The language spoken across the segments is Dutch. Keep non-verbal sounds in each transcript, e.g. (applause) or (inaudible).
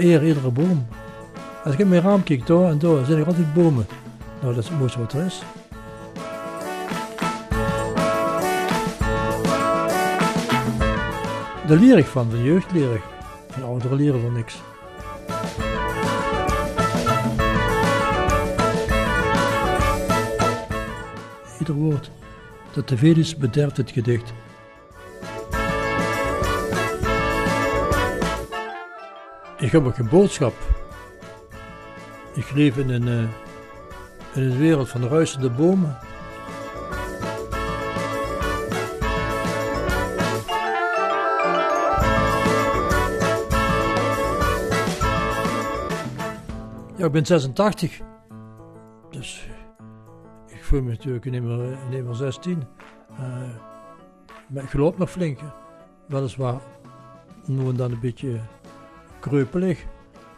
Vereer iedere boom. Als ik in mijn raam kijk, daar en daar, zijn er altijd bomen. Nou, dat is het mooiste wat er is. Daar leer van, van jeugd leer ik. Van ouderen leren van niks. Ieder woord dat te veel is, bederft het gedicht. Ik heb ook een boodschap. Ik leef in een, eh, in een wereld van ruisende bomen. Ja, ik ben 86. Dus ik voel me natuurlijk in nummer 16. Eh, maar ik loop nog flink. Weliswaar nu en dan een beetje kreupelig.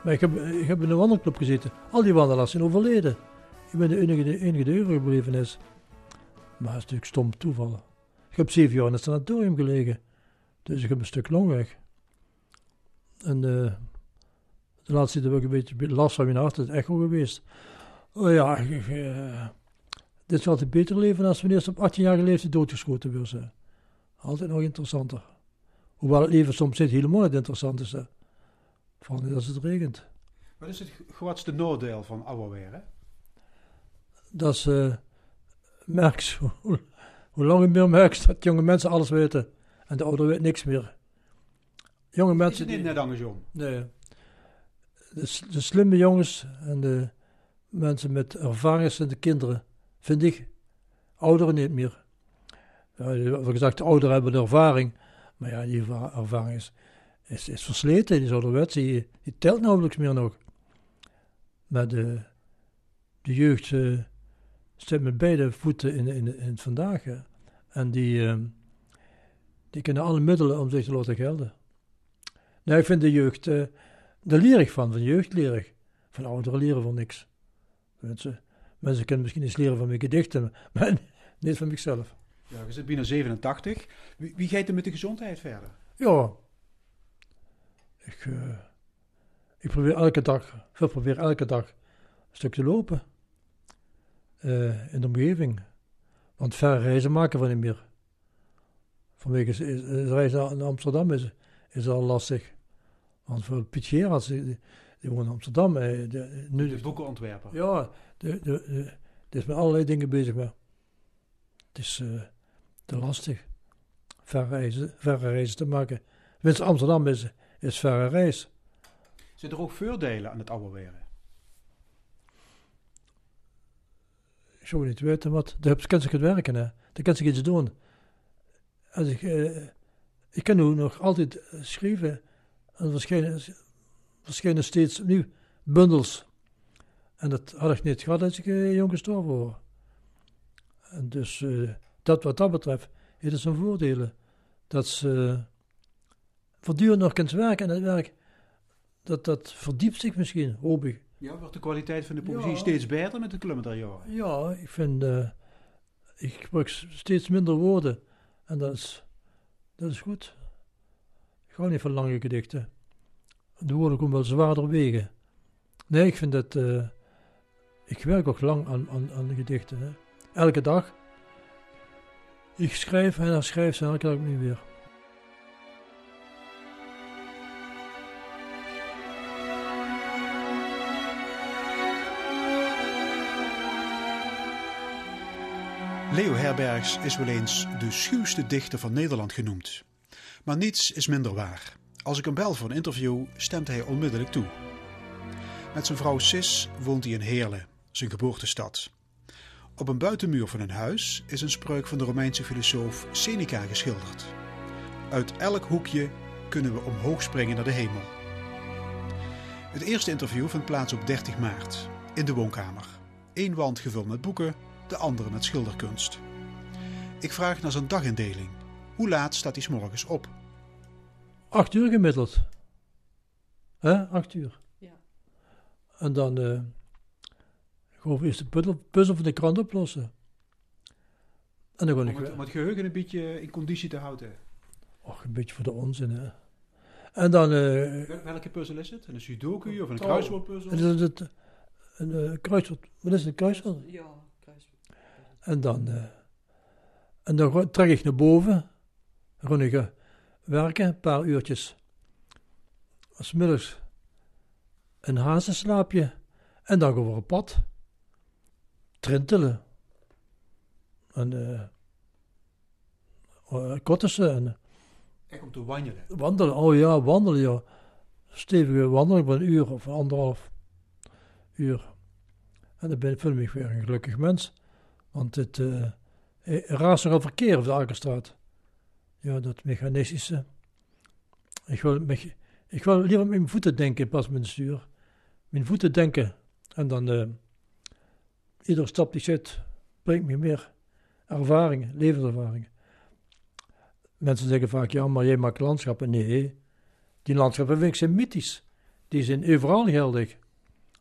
Maar ik heb, ik heb in een wandelclub gezeten. Al die wandelaars zijn overleden. Ik ben de enige, de enige die overgebleven is. Maar dat is natuurlijk stom toeval. Ik heb zeven jaar in het sanatorium gelegen. Dus ik heb een stuk longweg. En uh, de laatste tijd heb ik een beetje last van mijn hart. Het is echo geweest. Oh ja, uh, dit is altijd beter leven als wanneer ze op 18 jaar leeftijd doodgeschoten werden. Altijd nog interessanter. Hoewel het leven soms niet helemaal niet interessant is. Hè. Niet als het regent. Wat is het grootste noordeel van ouder Dat is uh, merks. (laughs) Hoe, hoe langer meer merks dat jonge mensen alles weten. En de ouder weet niks meer. Jonge mensen. Is het niet net andersom? Nee. De, de, slimme jongens en de mensen met ervaring zijn de kinderen. Vind ik. Ouderen niet meer. Ja, gezegd, de ouderen hebben de ervaring. Maar ja, die ervaring is is, is versleten, die ouderwets, die, die telt nauwelijks meer nog. Maar de, de jeugd uh, staat met beide voeten in, in, in het vandaag. Hè. En die, uh, die kennen alle middelen om zich te laten gelden. Nou, ik vind de jeugd, uh, daar leer ik van, van jeugd leer ik. Van ouderen leren van niks. Mensen, mensen kunnen misschien eens leren van mijn gedichten, (laughs) maar niet van mijzelf. Ja, je zit bijna 87. Wie, wie gaat er met de gezondheid verder? Ja, ik, uh, ik probeer elke dag, ik probeer elke dag een stuk te lopen. Uh, in de omgeving. Want verre reizen maken we niet meer. Vanwege het reizen naar Amsterdam is, is al lastig. Want voor Piet Gerards, die, die woont in Amsterdam. Eh, de, nu de boekenontwerper. Ja, de, de, de, die is met allerlei dingen bezig. Maar het is uh, te lastig. Verre reizen, verre reizen te maken. Wens Amsterdam is, is verre reis. Zitten er ook voordelen aan het ouderweren? Ik zou niet weten wat. Daar kan zich het werken, hè. Daar kan zich iets doen. Als ik, eh, ik kan nu nog altijd schrijven. En verschijnen, verschijnen steeds opnieuw bundels. En dat had ik niet gehad als ik uh, jong gestorven was. En dus uh, dat wat dat betreft, heeft het zijn voordelen. Dat ze voortdurend nog kunt werken en het werk, dat, dat verdiept zich misschien, hoop ik. Ja, wordt de kwaliteit van de poëzie steeds beter met de klummer Ja, ik vind, uh, ik gebruik steeds minder woorden en dat is, dat is goed. Ik hou niet van lange gedichten. De woorden komen wel zwaarder wegen. Nee, ik vind dat, uh, ik werk ook lang aan, aan, aan de gedichten. Hè. Elke dag. Ik schrijf en dan schrijf ze elke dag niet weer. Herbergs is wel eens de schuwste dichter van Nederland genoemd. Maar niets is minder waar. Als ik hem bel voor een interview, stemt hij onmiddellijk toe. Met zijn vrouw Sis woont hij in Heerlen, zijn geboortestad. Op een buitenmuur van hun huis is een spreuk van de Romeinse filosoof Seneca geschilderd. Uit elk hoekje kunnen we omhoog springen naar de hemel. Het eerste interview vindt plaats op 30 maart in de woonkamer. Eén wand gevuld met boeken, de andere met schilderkunst. Ik vraag naar zijn dagindeling. Hoe laat staat hij s morgens op? Acht uur gemiddeld. Hè, acht uur. Ja. En dan uh, gewoon eerst de puzzel, puzzel van de krant oplossen. En dan gewoon om, ik, om het geheugen een beetje in conditie te houden. Och, een beetje voor de onzin, hè. En dan... eh, Wel- Welke puzzel is het? Een sudoku of een kruiswoordpuzzel? het is het, een eh, kruiswoord. Wat is het, een kruiswoord? Ja, kruiswoord. En dan, eh, en dan trek ik naar boven. Ik eh, werken, een paar uurtjes. Als middags een hazenslaapje. En dan we op pad. Trintelen. En uh, kottissen en Echt om te wandelen. wandelen. Oh ja, wandelen ja. Stevige wandeling van een uur of anderhalf uur. En dan ben ik ik me weer een gelukkig mens. Want het eh eh, raast nogal verkeer op de Alkerstraat. Ja, dat mechanistische. Ik wil, ik wil liever met mijn voeten denken met het stuur. Mijn voeten denken. En dan eh iedere stap die zet, brengt me meer ervaringen, levenservaringen. Mensen zeggen vaak, ja, maar jij maakt landschappen. Nee, die landschappen zijn mythisch. Die zijn overal geldig.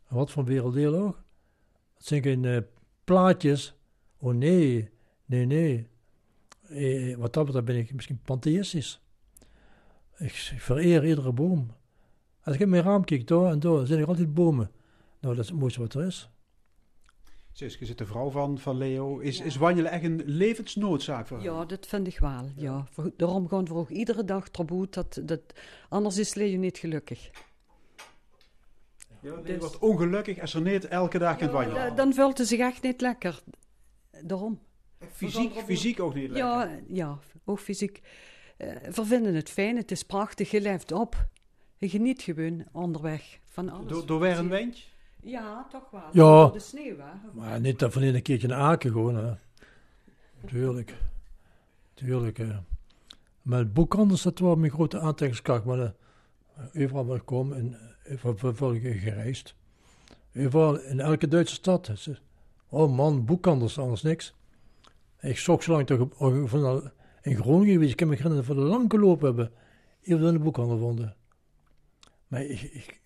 Wat voor werelddeel ook. Dat zijn geen eh, plaatjes. Oh nee, nee, nee. Eh, wat dat betreft ben ik misschien pantheïstisch. Ik vereer iedere boom. Als ik in mijn raam kijk, door en door, zijn er altijd bomen. Nou, dat is het mooiste wat er is. Siske zit de vrouw van, van Leo. Is, Ja. is wandelen echt een levensnoodzaak voor haar? Ja, dat vind ik wel. Ja. Voor- Daarom gaan we ook iedere dag tribute. Dat, dat, anders is Leo niet gelukkig. Ja, Leo Dus- wordt ongelukkig als er niet elke dag kunt Ja, wandelen. da- dan voelt hij zich echt niet lekker. Daarom. Fysiek, fysiek ook niet lekker. Ja, ja, ook fysiek. Eh, we vinden het fijn, het is prachtig, je leeft op. Je geniet gewoon onderweg van alles. Door, door weer een windje? Ja, toch wel. Ja. Door de sneeuw, hè. Maar niet dat van een keertje naar Aken gewoon. Hè. Tuurlijk. Tuurlijk. Hè. Met boekhandels, dat was mijn grote aantrekkingskracht. Maar uh, overal waar ik kom, en uh, vervolgens gereisd. Overal, in elke Duitse stad. Oh man, boekhandels, anders niks. Ik zocht zo lang toch op, van in Groningen geweest. Ik kan me herinneren we er lang gelopen hebben. Eer we in de boekhandel vonden. Maar ik, ik,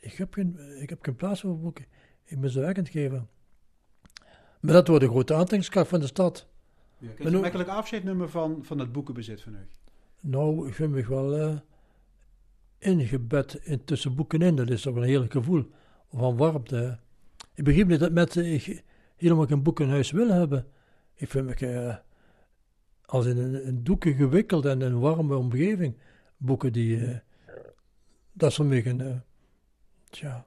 ik, heb geen, ik heb geen plaats voor boeken. Ik ben ze weg aan het geven. Maar dat wordt de grote aantrekkingskracht van de stad. Ja, kun je nu- makkelijk afscheid nemen van, van het boekenbezit van u? Nou, ik vind me wel eh, ingebed in, tussen boeken in. Dat is toch een heerlijk gevoel van warmte. Ik begrijp niet dat mensen ik helemaal geen boek in huis willen hebben. Ik vind me eh, als in een, een doeken gewikkeld en een warme omgeving. Boeken die, eh, dat is voor een, eh, tja,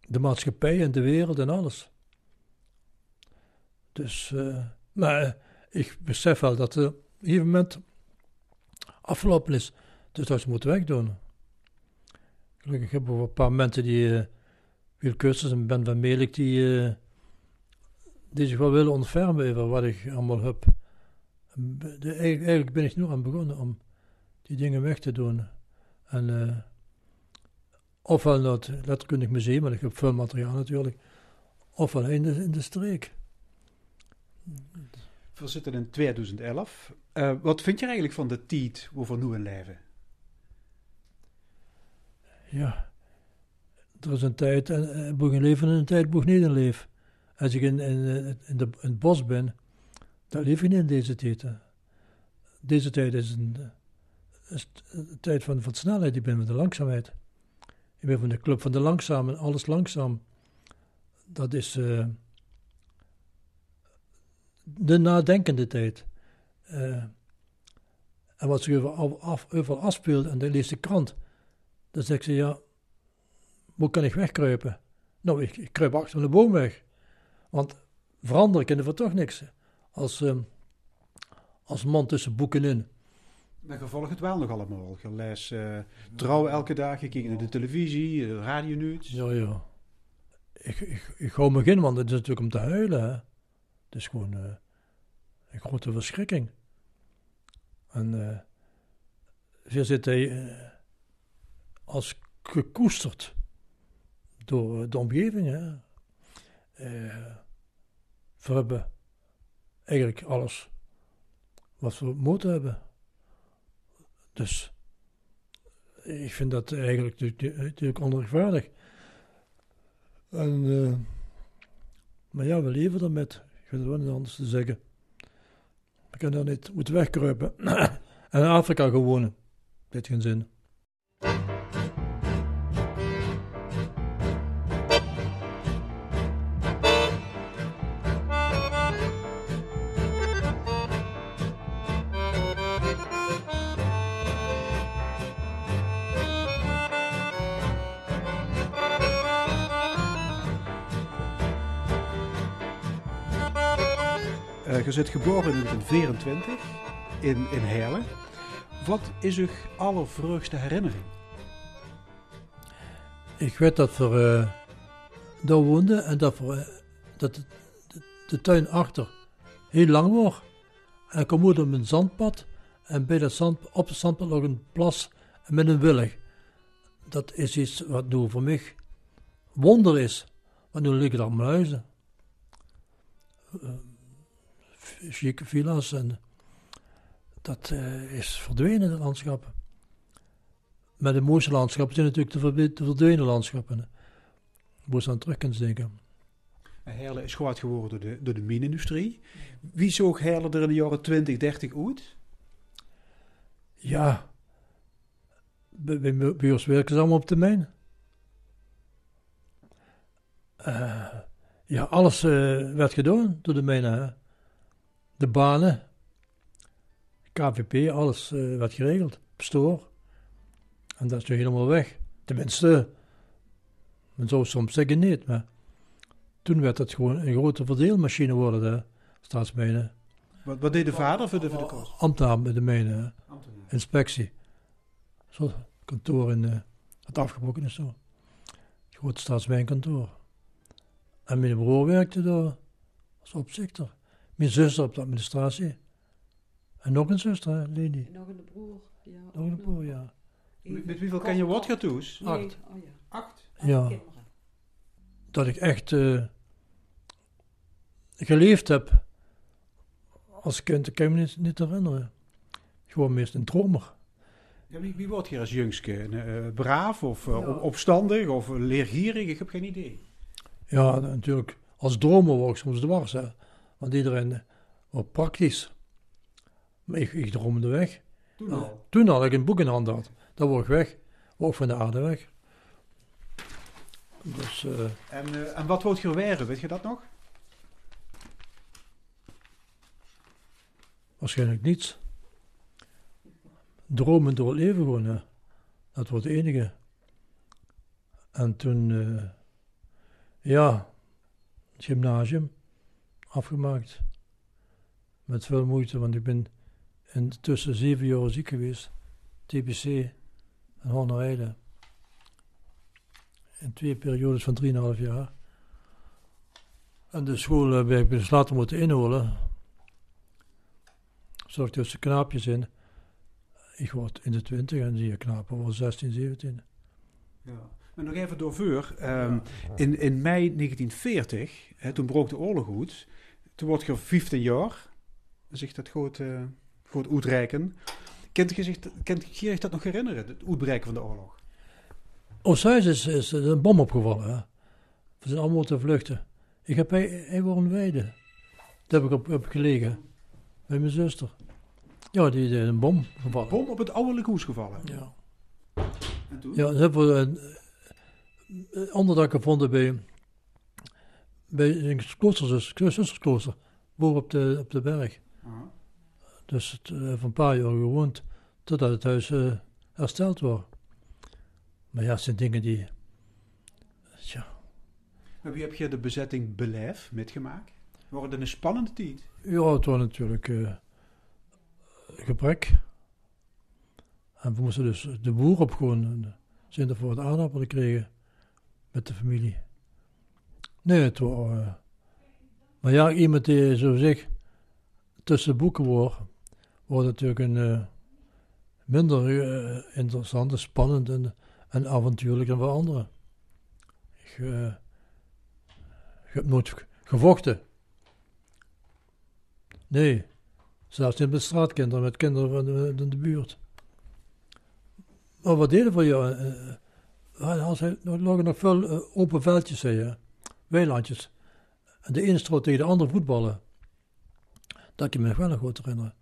de maatschappij en de wereld en alles. Dus, maar ik besef wel dat er op een moment afgelopen is. Dus dat ze moeten wegdoen. Gelukkig hebben we een paar mensen die uh, cursus en Ben van Melik die, die zich wel willen ontfermen over wat ik allemaal heb. De- eigenlijk, eigenlijk ben ik nu aan begonnen om die dingen weg te doen. En eh ofwel naar het letterkundig museum, want ik heb veel materiaal natuurlijk, ofwel in de, in de streek. We zitten in 2011. Eh, wat vind je eigenlijk van de tijd over nu in leven? Ja, er is een tijd, en uh, boeg een leven en een tijd boeg niet een leven. Als ik in, in, de, in het bos ben, dan leef ik niet in deze tijd. Deze tijd is een, een tijd van, van snelheid, ik ben van de langzaamheid. Ik ben van de club van de langzamen, alles langzaam. Dat is eh, de nadenkende tijd. Eh, en wat zich over, af, af, overal afspeelt, en dan leest de krant. Dan zegt ze, ja, hoe kan ik wegkruipen? Nou, ik, ik kruip achter de boom weg. Want veranderen kunnen we toch niks. Als, ehm, als man tussen boeken in. Maar je volgt het wel nog allemaal. Je leest eh, trouw elke dag, je kijkt naar de televisie, de radio nieuws. Ja, ja. Ik, ik, ik hou me in, want het is natuurlijk om te huilen. Hè. Het is gewoon eh, een grote verschrikking. En eh je zit hij eh, als gekoesterd door eh, de omgeving. Hè. Eh, we hebben eigenlijk alles wat we moeten hebben. Dus ik vind dat eigenlijk natuurlijk- onrechtvaardig. Eh, maar ja, we leven ermee. Ik weet het wel niet anders te zeggen. We kunnen daar niet moeten wegkruipen. (coughs) en in Afrika gewoon. heeft geen zin. Uh, je bent geboren in 1924 in, in Heerlen. Wat is uw allervreugdste herinnering? Ik weet dat we uh, daar woonden en dat, we, uh, dat de, tuin achter heel lang was. En ik kom op een zandpad en bij dat zand, op het zandpad nog een plas met een willig. Dat is iets wat nu voor mij wonder is. Want nu liggen daar muizen. Chique villa's en dat uh, is verdwenen, de landschappen. Maar de mooiste landschappen zijn natuurlijk de, de verdwenen landschappen. Moet je aan terug kunnen denken. Heerlen is groot geworden door de, door de minindustrie. Wie zoog Heerlen er in de jaren 20, 30 uit? Ja, bij, bij, bij ons werken ze allemaal op de mijn. Uh, ja, alles uh, werd gedaan door de mijnen. De banen, KVP, alles uh, werd geregeld. Stoor. En dat is nu helemaal weg. Tenminste, men zou soms zeggen niet, maar toen werd het gewoon een grote verdeelmachine worden, de staatsmijnen. Wat, wat deed de vader voor de, voor de kost? Ambtenaar met de mijnen, inspectie. Zo, kantoor in uh, het afgebroken is zo. Het grote staatsmijnkantoor. En mijn broer werkte daar als opzichter. Mijn zuster op de administratie. En nog een zuster, Leni. En nog een broer. Ja, nog een broer, ja. Met, met hoeveel ken je wat gaat toes? Nee. Acht. Oh, ja. Acht? Ja. Dat ik echt uh, geleefd heb als kind, kan ik me niet, niet herinneren. Gewoon meest een dromer. Ja, wie, wie wordt hier als jongske? Uh, braaf of uh, ja. opstandig of leergierig? Ik heb geen idee. Ja, natuurlijk. Als dromer word ik soms dwars, hè. Want iedereen was praktisch. Maar ik, ik droomde weg. Toen al? Toen al ik een boek in handen had. Dan word ik weg. Ook van de aarde weg. Dus, uh, en, uh, en wat wordt je werden, weet je dat nog? Waarschijnlijk niets. Dromen door het leven gewoon. Hè. Dat wordt het enige. En toen, uh, ja, het gymnasium afgemaakt. Met veel moeite, want ik ben intussen zeven jaar ziek geweest. TBC en Hornerijden. In twee periodes van 3,5 jaar. En de school heb ik besloten moeten inholen. Zorg tussen knaapjes in. Ik word in de 20 en die knapen worden 16, 17. Ja. Maar nog even door vuur. Um, in, in mei 1940, hè, toen brook de oorlog uit. Toen word je 15 jaar. Zich dat goed, uh, uitreiken. Kent je, zich, kent dat nog herinneren, het uitbreken van de oorlog? Oosthuis is, is een bom opgevallen. Hè. We zijn allemaal te vluchten. Ik heb bij Weide. Daar heb ik op, op gelegen. Bij mijn zuster. Ja, die is een bom gevallen. Bom op het oude hoes gevallen? Ja. En toen? Ja, ze hebben we een, een onderdak gevonden bij, bij een kloosterzus, zustersklooster. Boven op de, op de berg. Uh -huh. Dus het heeft een paar jaar gewoond. Totdat het huis uh, hersteld wordt. Maar ja, het zijn dingen die. Tja. Maar wie heb je de bezetting beleef metgemaakt? Wordt het een spannende tijd? Ja, het was natuurlijk uh, gebrek. En we moesten dus de boer op gewoon. Zijn er voor het aardappelen kregen met de familie. Nee, het was. Uh, maar ja, iemand die zo zeg tussen boeken wordt, wordt natuurlijk een uh, minder uh, interessante, spannend en, en avontuurlijk dan voor anderen. Ik, nooit gevochten. Nee, zelfs niet met straatkinderen, met kinderen van de, de, buurt. Maar wat deden we jou? Als er nog, nog veel uh, open veldjes, je, weilandjes. En de ene tegen de andere voetballen. Dat kan je me wel nog goed herinneren.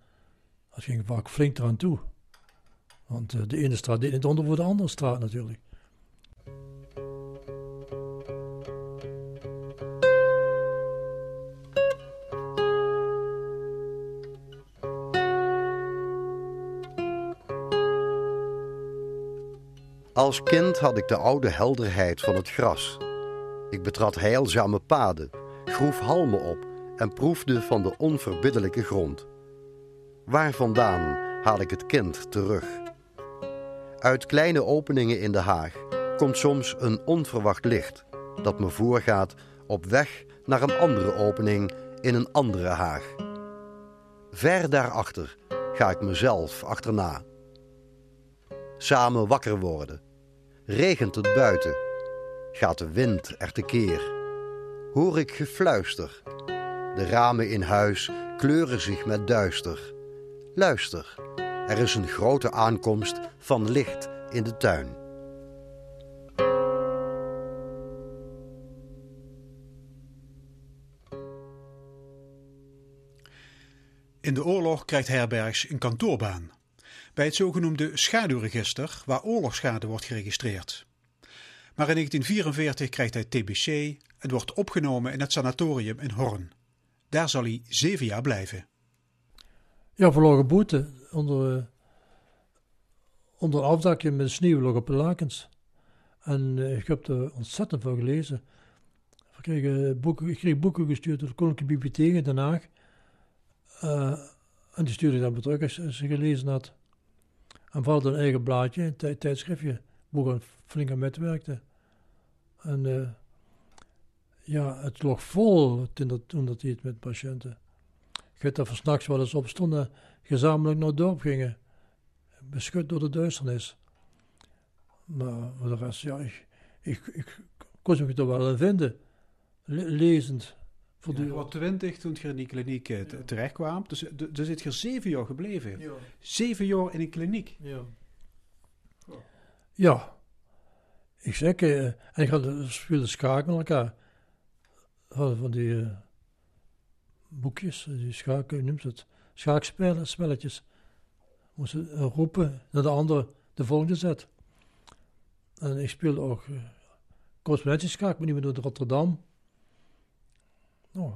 Dat ging vaak flink eraan toe. Want eh, de ene straat deed niet onder voor de andere straat natuurlijk. Als kind had ik de oude helderheid van het gras. Ik betrad heilzame paden, groef halmen op en proefde van de onverbiddelijke grond. Waar vandaan haal ik het kind terug? Uit kleine openingen in de haag komt soms een onverwacht licht dat me voorgaat op weg naar een andere opening in een andere haag. Ver daarachter ga ik mezelf achterna. Samen wakker worden. Regent het buiten. Gaat de wind er tekeer. Hoor ik gefluister. De ramen in huis kleuren zich met duister. Luister, er is een grote aankomst van licht in de tuin. In de oorlog krijgt Herbergs een kantoorbaan. Bij het zogenoemde schaduwregister, waar oorlogsschade wordt geregistreerd. Maar in 1944 krijgt hij TBC en wordt opgenomen in het sanatorium in Horn. Daar zal hij zeven jaar blijven. Ja, verloren boete onder, uh, onder afdakje met sneeuw lag op de lakens. En uh, ik heb er ontzettend veel gelezen. Ik kreeg, boeken, ik kreeg boeken gestuurd door de Koninklijke Bibliotheek in Den Haag. en die stuurde ik dan terug als, als ze gelezen had. En vooral een eigen blaadje, een tij, tijdschriftje, waar ik flink aan. En ja, het lag vol toen dat, toen dat met patiënten. Ik weet dat we s'nachts wel eens opstonden, gezamenlijk naar het dorp gingen. Beschut door de duisternis. Maar voor de rest, ja, ik, ik, ik kon me er wel in vinden. Le lezend. Je was twintig toen je in die kliniek uh, ja. terecht kwam. Dus, dus zit je zeven jaar gebleven. Ja. Zeven jaar in een kliniek. Ja. Oh. Ja. Ik zeg, uh, en ik had speelde schaak met elkaar. Van, van die uh, boekjes, die schaak, noemt het? Schaakspellen, spelletjes. Moesten roepen naar de andere de volgende zet. En ik speelde ook uh, correspondentieschaak, maar niet meer door Rotterdam. Nou,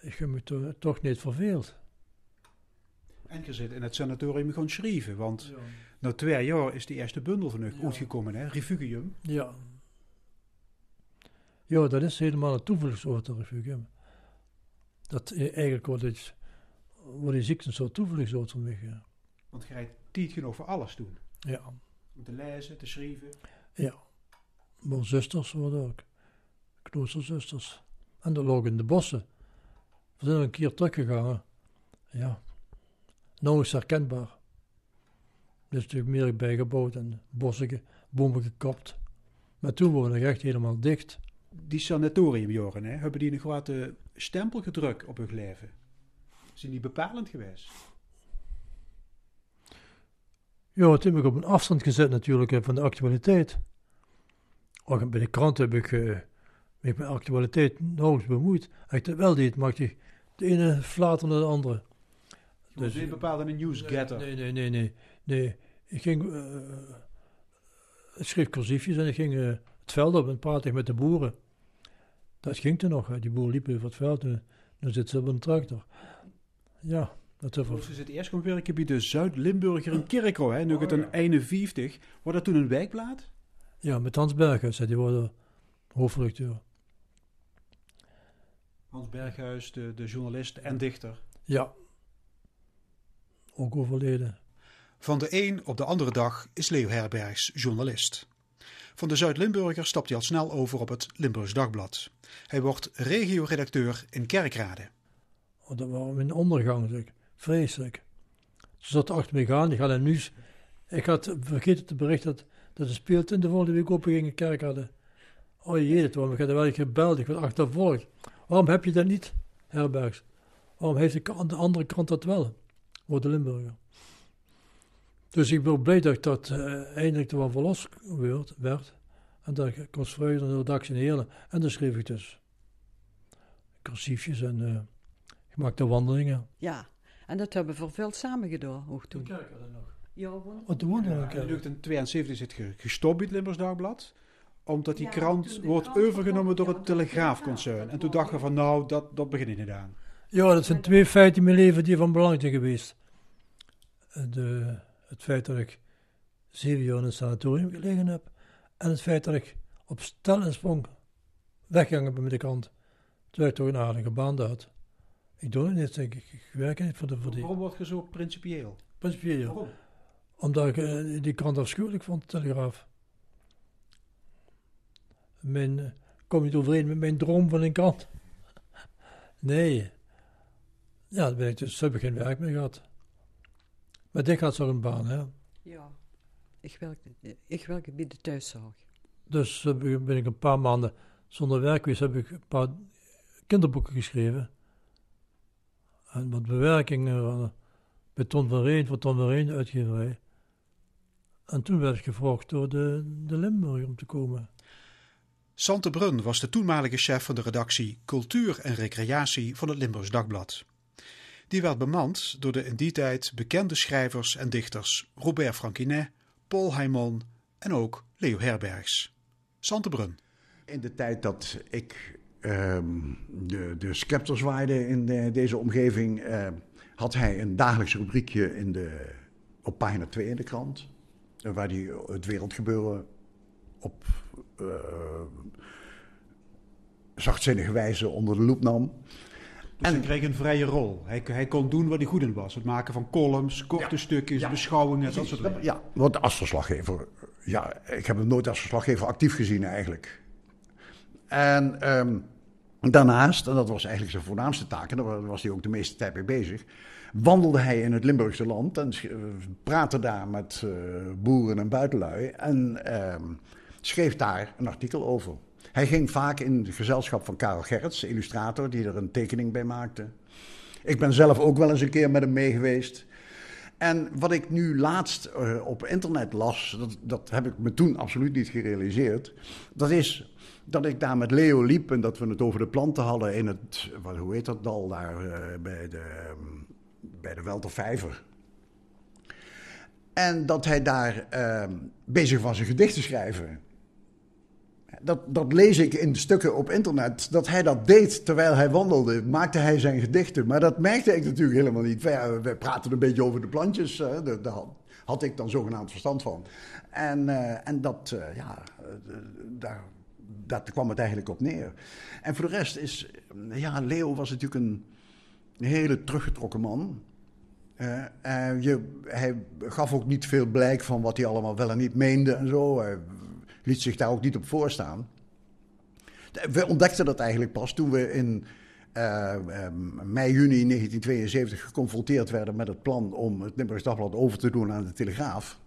ik heb me to toch niet verveeld. En je zit in het sanatorium gaan schrijven, want ja. na twee jaar is die eerste bundel van u ja. uitgekomen, hè? Refugium. Ja. Ja, dat is helemaal een toevluchtsoord, refugium. Dat eigenlijk wordt het, wordt die ziekte een soort toevluchtsoord voor mij. Ja. Want je rijdt tijd genoeg voor alles doen. Ja. Om te lezen, te schrijven. Ja. Mijn zusters worden ook. Kloosterzusters. En dat lag in de bossen. We zijn een keer teruggegaan. Ja. Nauwelijks herkenbaar. Er is natuurlijk meer bijgebouwd en bossen, bomen gekapt. Maar toen worden we echt helemaal dicht. Die sanatoriumjaren, hè, hebben die een grote stempel gedrukt op hun leven? Zijn die bepalend geweest? Ja, het heb ik op een afstand gezet natuurlijk van de actualiteit. Ook bij de krant heb ik... Met mijn actualiteit nauwelijks bemoeid. Als ik wel deed, maakte ik de ene flater naar de andere. Dus je bepaalde een newsgetter? Nee, nee, nee, nee. nee. Ik ging, uh, ik schreef cursiefjes en ik ging uh, het veld op en praatte met de boeren. Dat ging toen nog. Die boeren liepen over het veld en nu zitten ze op een tractor. Ja, dat is Dus het eerst komt werken bij de Zuid-Limburger in Kerkro, hè? Nu oh, het een ja. 51. Was dat toen een wijkblad? Ja, met Hans Berghuis, die worden hoofdredacteur. Hans Berghuis, de, de journalist en dichter. Ja, ook overleden. Van de een op de andere dag is Leo Herbergs journalist. Van de Zuid-Limburger stapt hij al snel over op het Limburgs Dagblad. Hij wordt regioredacteur in Kerkrade. Oh, dat was mijn ondergang, zeg. vreselijk. Ze zat achter me aan, ik had een nieuws. Ik had vergeten te berichten dat, dat de speeltuin de volgende week open ging in Kerkrade. Oh jee, dat was, ik had er wel gebeld, ik werd achtervolgd. Waarom heb je dat niet, Herbergs? Waarom heeft de, de andere kant dat wel, voor de Limburger? Dus ik ben blij dat ik dat uh, eindelijk er wel verlost werd, werd. En dat ik was vreugde de redactie in Heerlen. En dan schreef ik dus cursiefjes en uh, ik maakte wandelingen. Ja, en dat hebben we veel samen gedaan, ook toen. In Kerkrade nog. Ja, want... Toen woonde hij in In Kerk. 1972 is het gestopt bij het Limburgs Dagblad. Omdat die Ja, krant wordt overgenomen door het Telegraafconcern. En toen dachten we van nou, dat, dat begin ik niet aan. Ja, dat zijn twee feiten in mijn leven die van belang zijn geweest. Eh, De, het feit dat ik zeven jaar in het sanatorium gelegen heb. En het feit dat ik op stel en sprong weggegangen ben met de krant. Terwijl ik toch een aardige baan had. Ik doe het niet, denk ik. Ik werk niet voor de, voor die Waarom word je zo principieel? principieel. ja. Waarom? Omdat ik eh, die krant afschuwelijk vond, de Telegraaf. Mijn, eh, kom niet overeen met mijn droom van een krant. (laughs) Nee. Ja, daar ben ik dus, heb ik geen werk meer gehad. Maar dit gaat zo een baan, hè. Ja. Ik werk, ik werk bij de thuiszorg. Dus ben ik een paar maanden zonder werk geweest, heb ik een paar kinderboeken geschreven. En wat bewerkingen van, bij Ton van Reen, voor Ton van Reen, uitgeverij. En toen werd ik gevraagd door de, de Limburg om te komen. Sante Brun was de toenmalige chef van de redactie Cultuur en Recreatie van het Limburgs Dagblad. Die werd bemand door de in die tijd bekende schrijvers en dichters Robert Franquinet, Paul Heymon en ook Leo Herbergs. Sante Brun. In de tijd dat ik ehm, de, de scepter zwaaide in de- deze omgeving, eh, had hij een dagelijks rubriekje in de, op pagina 2 in de krant. eh, Waar hij het wereldgebeuren op eh, zachtzinnige wijze onder de loep nam. Dus En- hij kreeg een vrije rol. Hij, hij kon doen wat hij goed in was. Het maken van columns, korte Ja. stukjes, Ja. beschouwingen, dat soort dingen. Ja, want als verslaggever, ja, ik heb hem nooit als verslaggever actief gezien eigenlijk. En ehm, daarnaast, en dat was eigenlijk zijn voornaamste taak, en daar was hij ook de meeste tijd mee bezig, wandelde hij in het Limburgse land en sch- praatte daar met eh, boeren en buitenlui en ehm, schreef daar een artikel over. Hij ging vaak in het gezelschap van Karel Gerrits, de illustrator, die er een tekening bij maakte. Ik ben zelf ook wel eens een keer met hem mee geweest. En wat ik nu laatst eh, op internet las, dat, dat heb ik me toen absoluut niet gerealiseerd. Dat is dat ik daar met Leo liep en dat we het over de planten hadden in het, wat, hoe heet dat dal daar, eh, bij de, ehm, bij de Weltervijver. En dat hij daar ehm, bezig was een gedicht te schrijven. Dat, dat lees ik in stukken op internet. Dat hij dat deed terwijl hij wandelde, maakte hij zijn gedichten. Maar dat merkte ik natuurlijk helemaal niet. Wij, wij praten een beetje over de plantjes. Daar, had, had ik dan zogenaamd verstand van. En, eh, en dat, eh, ja, eh, daar, daar kwam het eigenlijk op neer. En voor de rest is, ja, Leo was natuurlijk een hele teruggetrokken man. Eh, eh, hij gaf ook niet veel blijk van wat hij allemaal wel en niet meende en zo. Liet zich daar ook niet op voorstaan. We ontdekten dat eigenlijk pas toen we in eh, eh, mei, juni 1972 geconfronteerd werden met het plan om het Limburgs Dagblad over te doen aan de Telegraaf.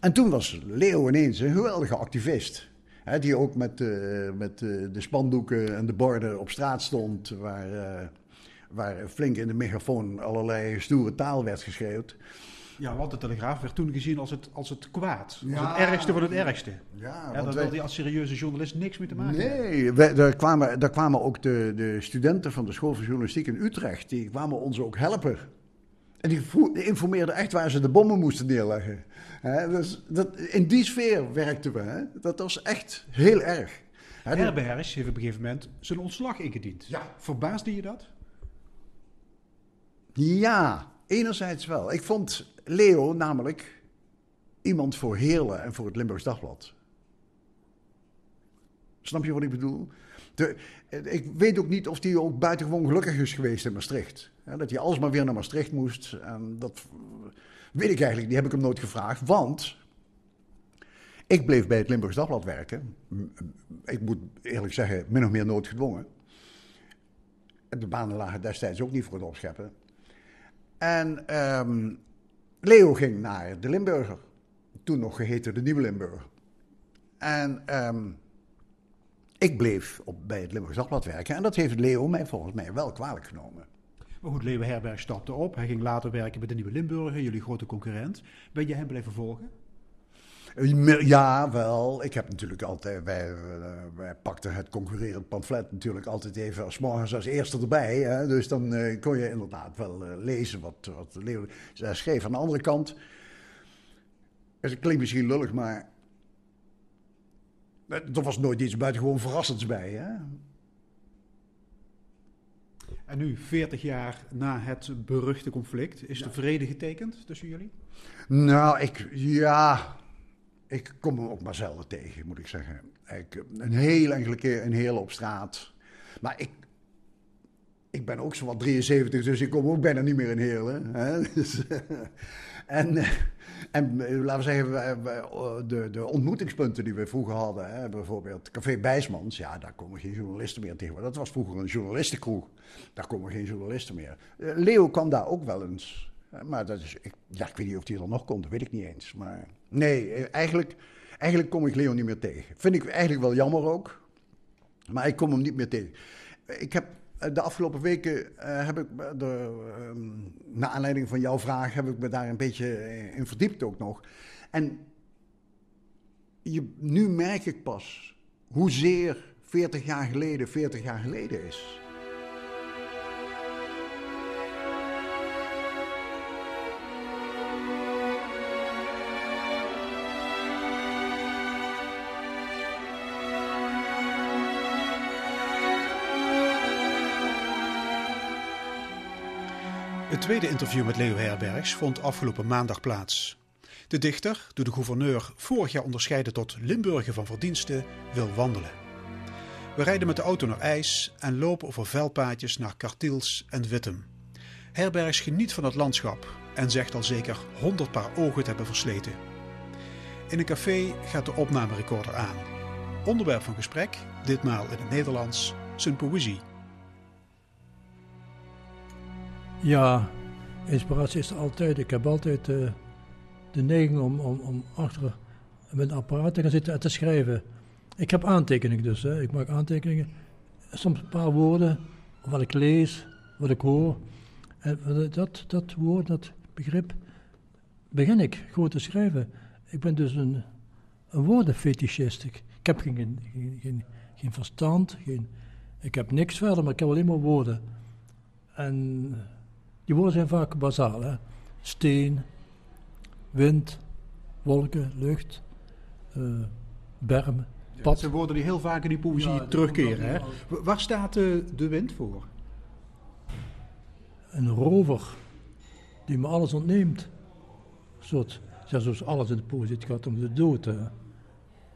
En toen was Leo ineens een geweldige activist. Hè, die ook met, eh, met eh, de spandoeken en de borden op straat stond, waar, waar flink in de megafoon allerlei stoere taal werd geschreeuwd. Ja, want de Telegraaf werd toen gezien als het, als het kwaad. Als het ergste van het ergste. Ja, Ja, daar wilde hij als serieuze journalist niks mee te maken hebben. Nee, wij, daar, kwamen, daar kwamen ook de, de studenten van de school van journalistiek in Utrecht, die kwamen ons ook helpen. En die, informeerden echt waar ze de bommen moesten neerleggen. Hè, dus dat, in die sfeer werkten we. Hè. Dat was echt heel erg. Die- Herbergs heeft op een gegeven moment zijn ontslag ingediend. Ja. Verbaasde je dat? Ja, enerzijds wel. Ik vond Leo namelijk iemand voor Heerlen en voor het Limburgs Dagblad. Snap je wat ik bedoel? De, ik weet ook niet of hij ook buitengewoon gelukkig is geweest in Maastricht. Dat hij alsmaar weer naar Maastricht moest. En dat weet ik eigenlijk, die heb ik hem nooit gevraagd. Want ik bleef bij het Limburgs Dagblad werken. Ik moet eerlijk zeggen, min of meer nooit gedwongen. De banen lagen destijds ook niet voor het opscheppen. En ehm, Leo ging naar de Limburger. Toen nog geheten de Nieuwe Limburger. En ehm, ik bleef op, bij het Limburgs Dagblad werken. En dat heeft Leo mij volgens mij wel kwalijk genomen. Maar goed, Leo Herberg stapte op. Hij ging later werken bij de Nieuwe Limburger, jullie grote concurrent. Ben je hem blijven volgen? Ja, wel. Ik heb natuurlijk altijd, wij, uh, wij pakten het concurrerend pamflet natuurlijk altijd even als morgens als eerste erbij. Hè? Dus dan uh, kon je inderdaad wel uh, lezen wat, wat de Leeuw schreef. Aan de andere kant, het klinkt misschien lullig, maar er was nooit iets buitengewoon verrassends bij. Hè? En nu, 40 jaar na het beruchte conflict, is de vrede getekend tussen jullie? Nou, ik, ja, ik kom hem ook maar zelden tegen, moet ik zeggen. Ik, een heel enkele keer een heel op straat. Maar ik, ik ben ook zo wat 73, dus ik kom ook bijna niet meer in Heerlen. Hè? (laughs) Dus, en, en laten we zeggen, de, de ontmoetingspunten die we vroeger hadden, hè, bijvoorbeeld Café Bijsmans, ja, daar komen geen journalisten meer tegen. Dat was vroeger een journalistenkroeg, daar komen geen journalisten meer. Leo kwam daar ook wel eens. Maar dat is, ik, ja, ik weet niet of hij er nog komt, dat weet ik niet eens. Maar nee, eigenlijk, eigenlijk kom ik Leo niet meer tegen. Vind ik eigenlijk wel jammer ook, maar ik kom hem niet meer tegen. Ik heb de afgelopen weken uh, heb ik, de, uh, naar aanleiding van jouw vraag, heb ik me daar een beetje in verdiept ook nog. En nu merk ik pas hoezeer 40 jaar geleden 40 jaar geleden is. Het tweede interview met Leo Herbergs vond afgelopen maandag plaats. De dichter, door de gouverneur vorig jaar onderscheiden tot Limburger van verdiensten, wil wandelen. We rijden met de auto naar IJs en lopen over vuilpaadjes naar Kartiels en Wittem. Herbergs geniet van het landschap en zegt al zeker honderd paar ogen te hebben versleten. In een café gaat de opnamerecorder aan. Onderwerp van gesprek, ditmaal in het Nederlands, zijn poëzie. Ja, inspiratie is er altijd. Ik heb altijd uh, de neiging om, om, om achter een apparaat te gaan zitten en te schrijven. Ik heb aantekeningen dus. Hè. Ik maak aantekeningen. Soms een paar woorden, wat ik lees, wat ik hoor. En dat, dat woord, dat begrip, begin ik gewoon te schrijven. Ik ben dus een, een woordenfetischist. Ik, ik heb geen, geen, geen, geen verstand, geen, ik heb niks verder, maar ik heb alleen maar woorden. En die woorden zijn vaak bazaal. Hè? Steen, wind, wolken, lucht, uh, berm, pad. dat zijn woorden die heel vaak in die poëzie ja, terugkeren. Hè? Waar staat de, de wind voor? Een rover die me alles ontneemt. soort, ja, zoals alles in de poëzie, het gaat om de dood. Hè?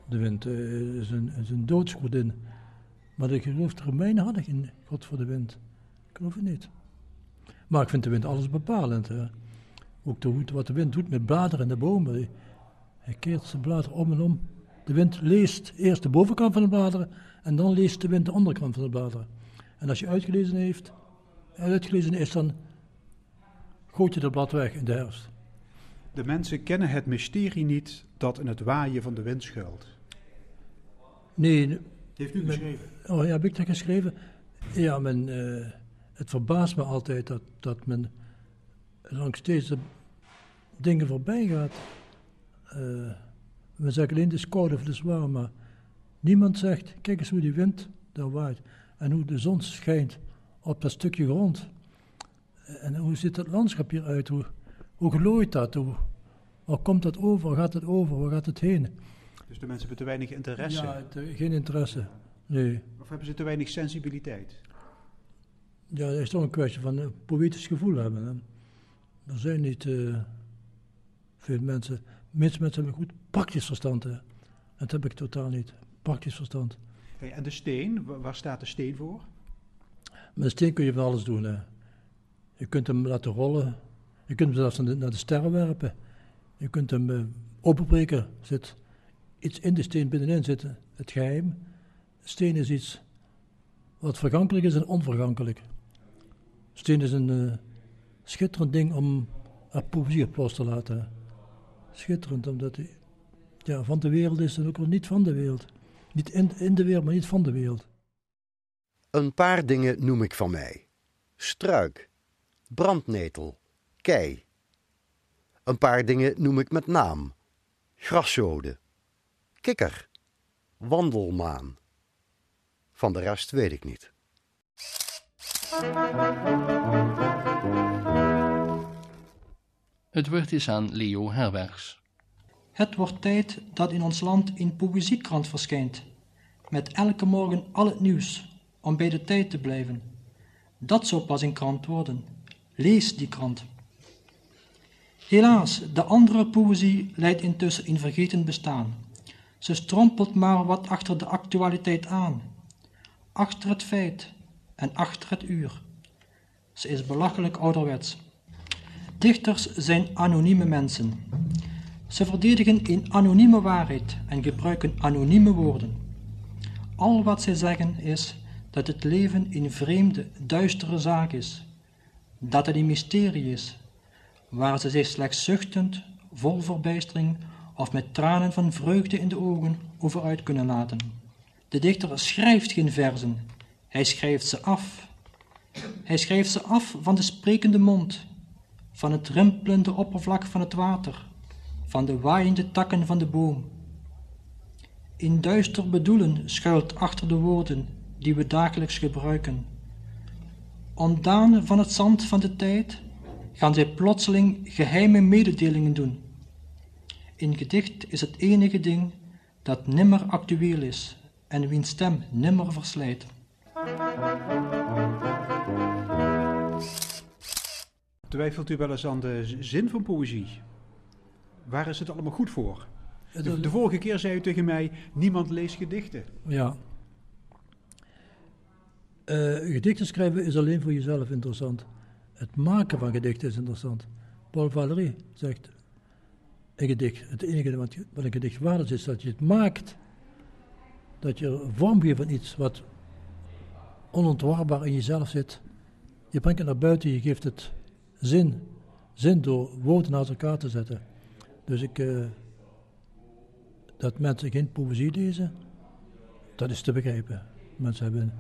De wind uh, is, een, is een doodsgodin. Maar ik geloof er mijne had ik in God voor de wind. Ik geloof het niet. Maar ik vind de wind alles bepalend. Hè. Ook de, wat de wind doet met bladeren en de bomen. Hij keert zijn bladeren om en om. De wind leest eerst de bovenkant van de bladeren en dan leest de wind de onderkant van de bladeren. En als je uitgelezen heeft, uitgelezen is, dan gooit je dat blad weg in de herfst. De mensen kennen het mysterie niet dat in het waaien van de wind schuilt. Nee. Heeft u geschreven? oh ja, heb ik dat geschreven? Ja, men... Uh, het verbaast me altijd dat, dat men langs deze dingen voorbij gaat. Uh, we zeggen alleen de is koud of de zwaar, maar niemand zegt, kijk eens hoe die wind daar waait en hoe de zon schijnt op dat stukje grond. En hoe ziet het landschap hieruit? Hoe, hoe glooit dat? Hoe, waar komt dat over? Waar gaat het over? Waar gaat het heen? Dus de mensen hebben te weinig interesse? Ja, geen interesse, nee. Of hebben ze te weinig sensibiliteit? Ja, dat is toch een kwestie van een poëtisch gevoel hebben. Hè. Er zijn niet uh, veel mensen, meeste mensen hebben goed praktisch verstand. Hè. Dat heb ik totaal niet. Praktisch verstand. Hey, en de steen, waar staat de steen voor? Met de steen kun je van alles doen. Hè. Je kunt hem laten rollen. Je kunt hem zelfs naar de, naar de sterren werpen. Je kunt hem uh, openbreken. Zit iets in de steen binnenin zitten. Het geheim. Steen is iets wat vergankelijk is en onvergankelijk. Steen is een uh, schitterend ding om er poëzie los te laten. Schitterend, omdat hij ja, van de wereld is en ook wel niet van de wereld. Niet in, in de wereld, maar niet van de wereld. Een paar dingen noem ik van mij: struik, brandnetel, kei. Een paar dingen noem ik met naam: graszode, kikker, wandelmaan. Van de rest weet ik niet. Het woord is aan Leo Herbergs. Het wordt tijd dat in ons land een poëziekrant verschijnt. Met elke morgen al het nieuws, om bij de tijd te blijven. Dat zou pas een krant worden. Lees die krant. Helaas, de andere poëzie leidt intussen in vergeten bestaan. Ze strompelt maar wat achter de actualiteit aan. Achter het feit en achter het uur. Ze is belachelijk ouderwets. Dichters zijn anonieme mensen. Ze verdedigen een anonieme waarheid en gebruiken anonieme woorden. Al wat zij zeggen is dat het leven een vreemde, duistere zaak is, dat het een mysterie is, waar ze zich slechts zuchtend, vol verbijstering of met tranen van vreugde in de ogen over uit kunnen laten. De dichter schrijft geen verzen, hij schrijft ze af. Hij schrijft ze af van de sprekende mond, van het rimpelende oppervlak van het water, van de waaiende takken van de boom. In duister bedoelen schuilt achter de woorden die we dagelijks gebruiken. Ontdaan van het zand van de tijd gaan zij plotseling geheime mededelingen doen. In gedicht is het enige ding dat nimmer actueel is en wiens stem nimmer verslijt. Twijfelt u wel eens aan de zin van poëzie? Waar is het allemaal goed voor? De, de vorige keer zei u tegen mij, niemand leest gedichten. Ja. Uh, gedichten schrijven is alleen voor jezelf interessant. Het maken van gedichten is interessant. Paul Valéry zegt, een gedicht, het enige wat, wat een gedicht waard is, is dat je het maakt. Dat je vorm geeft van iets wat onontwarbaar in jezelf zit. Je brengt het naar buiten, je geeft het zin. Zin door woorden naast elkaar te zetten. Dus ik, uh, dat mensen geen poëzie lezen, dat is te begrijpen. Mensen hebben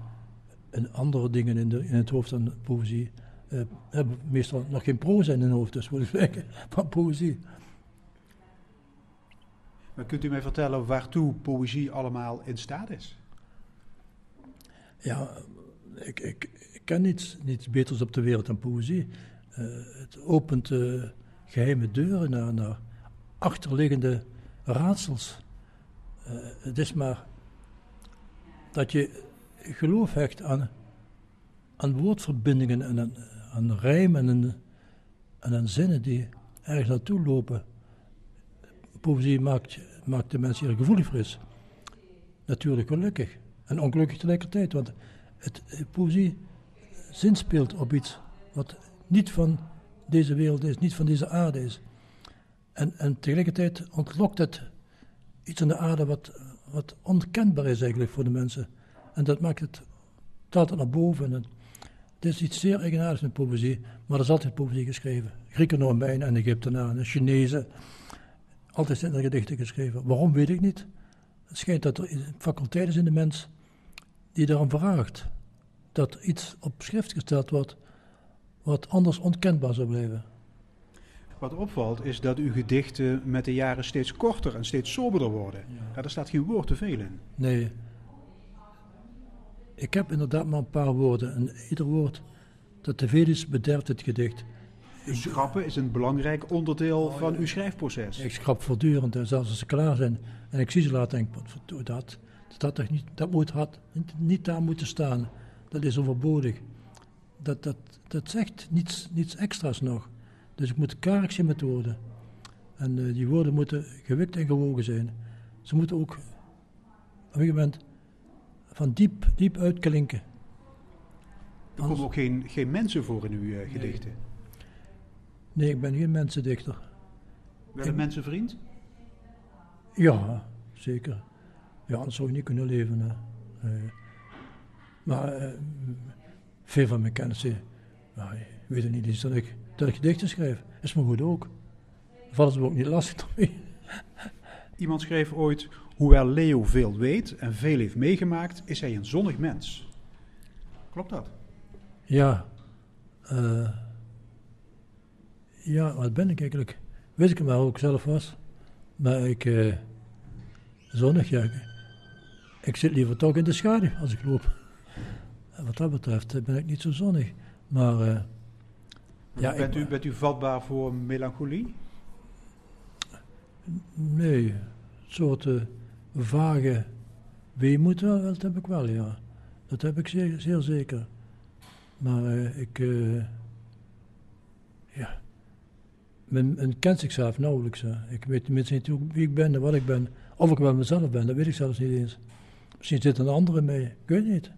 een andere dingen in, de, in het hoofd dan poëzie. Uh, hebben meestal nog geen proza in hun hoofd, dus moet ik spreken (laughs) van poëzie. Maar kunt u mij vertellen waartoe poëzie allemaal in staat is? Ja, ik, ik, ik ken niets, niets beters op de wereld dan poëzie. Uh, het opent geheime deuren naar, naar achterliggende raadsels. Uh, het is maar dat je geloof hecht aan, aan woordverbindingen en aan, aan rijmen en, en aan zinnen die ergens naartoe lopen. Poëzie maakt, maakt de mensen hier gevoelig voor is. Natuurlijk gelukkig en ongelukkig tegelijkertijd, want het, poëzie zinspeelt op iets wat niet van deze wereld is, niet van deze aarde is. En, en tegelijkertijd ontlokt het iets aan de aarde wat, wat onkenbaar is eigenlijk voor de mensen. En dat maakt het, taalt het naar boven. En het is iets zeer eigenaardigs met poëzie, maar er is altijd poëzie geschreven. Grieken, Romeinen en Egyptenaren, Chinezen. Altijd zijn er gedichten geschreven. Waarom weet ik niet. Het schijnt dat er faculteit is in de mens die daarom vraagt dat iets op schrift gesteld wordt wat anders onkenbaar zou blijven. Wat opvalt is dat uw gedichten met de jaren steeds korter en steeds soberder worden. Ja. ja daar staat geen woord te veel in. Nee. Ik heb inderdaad maar een paar woorden en ieder woord dat te veel is bederft het gedicht. Schrappen is een belangrijk onderdeel oh, van uw schrijfproces. Ik schrap voortdurend en zelfs als ze klaar zijn en ik zie ze laten denk ik, dat, dat, dat, niet, dat moet had, niet daar moeten staan. Dat is overbodig. Dat, dat, dat zegt niets, niets extra's nog. Dus ik moet karig zijn met woorden. En uh, die woorden moeten gewikt en gewogen zijn. Ze moeten ook op een gegeven moment van diep, diep uitklinken. Er komen ook geen, geen mensen voor in uw uh, gedichten? Nee. nee. ik ben geen mensendichter. Wel een ik... mensenvriend? Ja, zeker. Ja, anders zou je niet kunnen leven. Hè. Nee. Maar uh, veel van mijn kennissen, nou, ik weet het niet eens dat ik, dat ik gedichten schrijf. Is me goed ook. Vallen ze me ook niet lastig mee. (laughs) Iemand schreef ooit, hoewel Leo veel weet en veel heeft meegemaakt, is hij een zonnig mens. Klopt dat? Ja. Uh, ja, wat ben ik eigenlijk? Weet ik hem wel ik zelf was. Maar ik, eh, zonnig, ja. Ik zit liever toch in de schaduw als ik loop. Wat dat betreft ben ik niet zo zonnig. Maar eh, ja, bent, ik- u, bent u vatbaar voor melancholie? nee, een soort eh, vage weemoed, wel, dat heb ik wel, ja. Dat heb ik zeer, zeer zeker. Maar eh, ik, eh, ja, men, men kent zichzelf nauwelijks. hè. Ik weet tenminste niet hoe- wie ik ben en wat ik ben. Of ik wel mezelf ben, dat weet ik zelfs niet eens. Misschien zit een andere mee, ik weet het niet.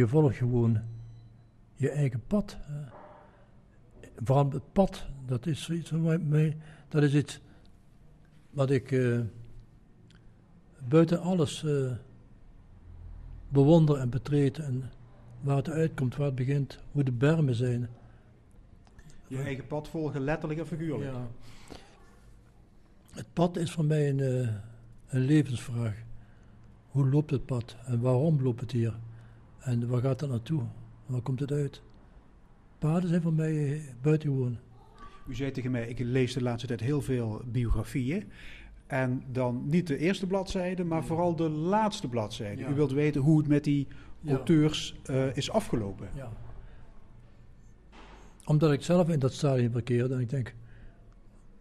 Je volgt gewoon je eigen pad. Vooral het pad, dat is mij, mij- dat is iets wat ik eh, buiten alles eh, bewonder en betreed. En waar het uitkomt, waar het begint, hoe de bermen zijn. Je eigen pad volgen, letterlijk en figuurlijk. Ja. Het pad is voor mij een, eh, een levensvraag. Hoe loopt het pad en waarom loopt het hier? En waar gaat het naartoe? Waar komt het uit? Paden zijn voor mij eh, buitengewoon. U zei tegen mij, ik lees de laatste tijd heel veel biografieën. En dan niet de eerste bladzijde, maar vooral de laatste bladzijde. Ja. U wilt weten hoe het met die Ja. auteurs eh, is afgelopen. Ja. Omdat ik zelf in dat stadium verkeerde en ik denk,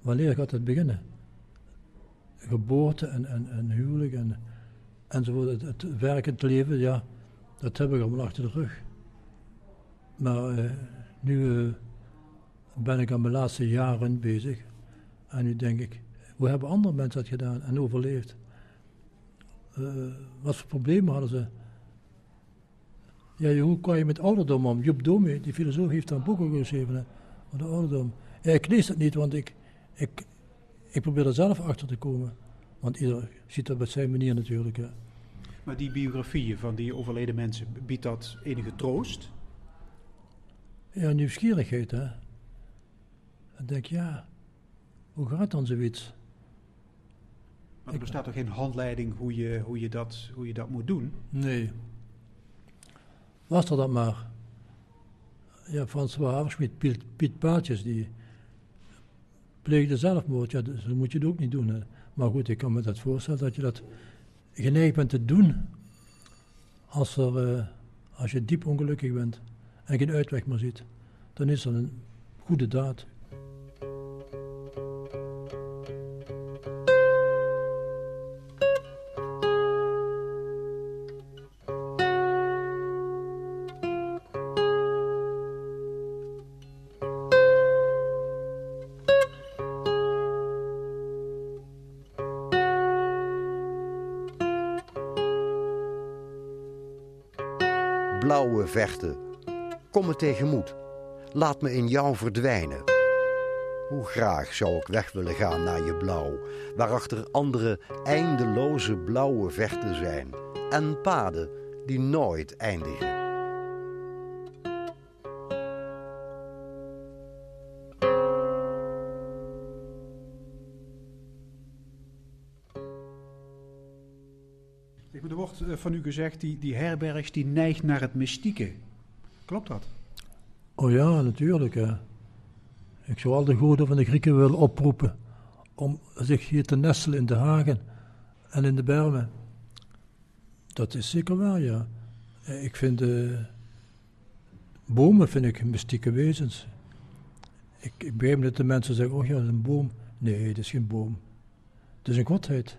wanneer gaat het beginnen? Geboorte en, en, en huwelijk en, enzovoort. Het, het leven, ja, dat heb ik allemaal achter de rug. Maar eh, nu eh, ben ik aan mijn laatste jaren bezig. En nu denk ik, hoe hebben andere mensen dat gedaan en overleefd? Eh, wat voor problemen hadden ze? Ja, hoe kan je met ouderdom om? Job Dome, die filosoof, heeft daar een boek geschreven over de ouderdom. Ik lees het niet, want ik, ik, ik probeer er zelf achter te komen. Want ieder ziet dat op zijn manier natuurlijk. Hè. Maar die biografieën van die overleden mensen, biedt dat enige troost? Ja, nieuwsgierigheid, hè. Dan denk ik, ja, hoe gaat dan zoiets? Maar er bestaat toch geen handleiding hoe je, hoe je, dat, hoe je dat moet doen? Nee. Was er dat maar. Ja, Frans Waverschmidt, Piet, Piet Paatjes, die pleegde zelfmoord. Ja, dat moet je het ook niet doen. Hè. Maar goed, ik kan me dat voorstellen dat je dat geneigd bent te doen als, er, eh, als je diep ongelukkig bent en geen uitweg meer ziet. Dan is dat een goede daad. Vechten, kom me tegemoet. Laat me in jou verdwijnen. Hoe graag zou ik weg willen gaan naar je blauw, waarachter andere eindeloze blauwe vechten zijn en paden die nooit eindigen. Van u gezegd, die, die herbergs die neigt naar het mystieke. Klopt dat? Oh ja, natuurlijk. Ik zou al de goden van de Grieken willen oproepen om zich hier te nestelen in de hagen en in de bermen. Dat is zeker waar, ja. Eh, Ik vind de bomen vind ik mystieke wezens. Ik, ik begrijp dat de mensen zeggen, oh ja, dat is een boom. Nee, het is geen boom. Het is een godheid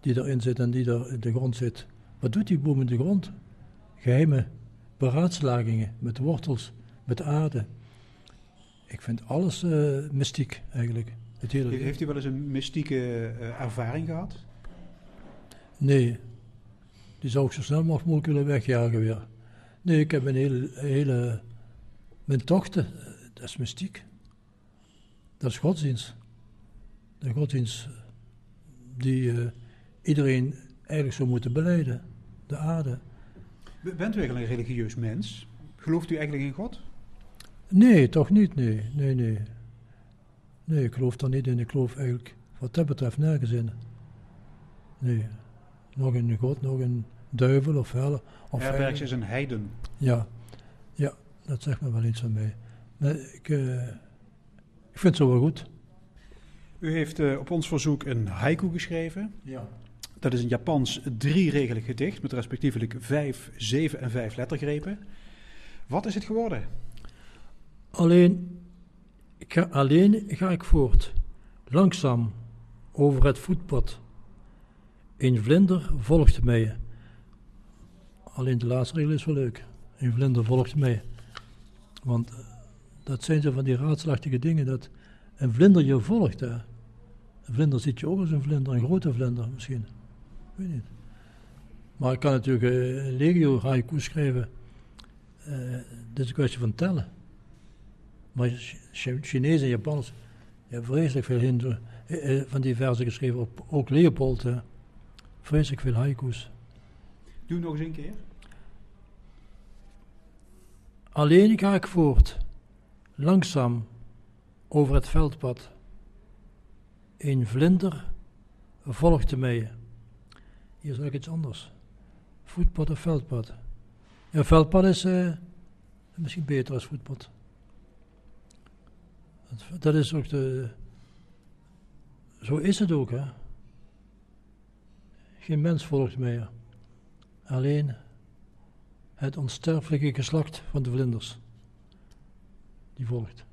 die erin zit en die er in de grond zit. Wat doet die boom in de grond? Geheime beraadslagingen met wortels, met aarde. Ik vind alles eh, mystiek eigenlijk. Het hele He-. Heeft u wel eens een mystieke eh, ervaring gehad? Nee, die zou ik zo snel mogelijk willen wegjagen weer. Nee, ik heb een hele, hele mijn tochten, eh, dat is mystiek. Dat is godsdienst. De godsdienst die iedereen eigenlijk zou moeten beleiden. De aarde. Bent u eigenlijk een religieus mens? Gelooft u eigenlijk in God? Nee, toch niet, nee. Nee, nee. Nee, ik geloof daar niet in. Ik geloof eigenlijk wat dat betreft nergens in. Nee. Nog in God, nog in duivel of hel. Of Herbergs is een heiden. Ja, ja, dat zegt me wel iets van mij. Maar ik, eh, ik vind het zo wel goed. U heeft eh, op ons verzoek een haiku geschreven. Ja. Dat is een Japans drieregelig gedicht met respectievelijk vijf, zeven en vijf lettergrepen. Wat is het geworden? Alleen, ga, alleen ga ik voort, langzaam, over het voetpad. Een vlinder volgt mij. Alleen de laatste regel is wel leuk. Een vlinder volgt mij. Want eh, dat zijn zo van die raadselachtige dingen, dat een vlinder je volgt. Hè. Een vlinder ziet je ook als een vlinder, een grote vlinder misschien. Ik weet niet. Maar ik kan natuurlijk eh, legio haiku schrijven. Eh, dit is een kwestie van tellen. Maar Ch- Ch- Chinezen en Japanners hebben vreselijk veel Hindu, eh, van die versen geschreven. Ook, ook Leopold, vreselijk veel haiku's. Doe nog eens een keer. Alleen ga ik voort, langzaam, over het veldpad. Een vlinder volgde mij. Hier zeg ik iets anders. Voetpad of veldpad? Ja, veldpad is eh, misschien beter als voetpad. Dat, dat is ook de... Zo is het ook, hè. Geen mens volgt mij. Alleen het onsterfelijke geslacht van de vlinders. Die volgt.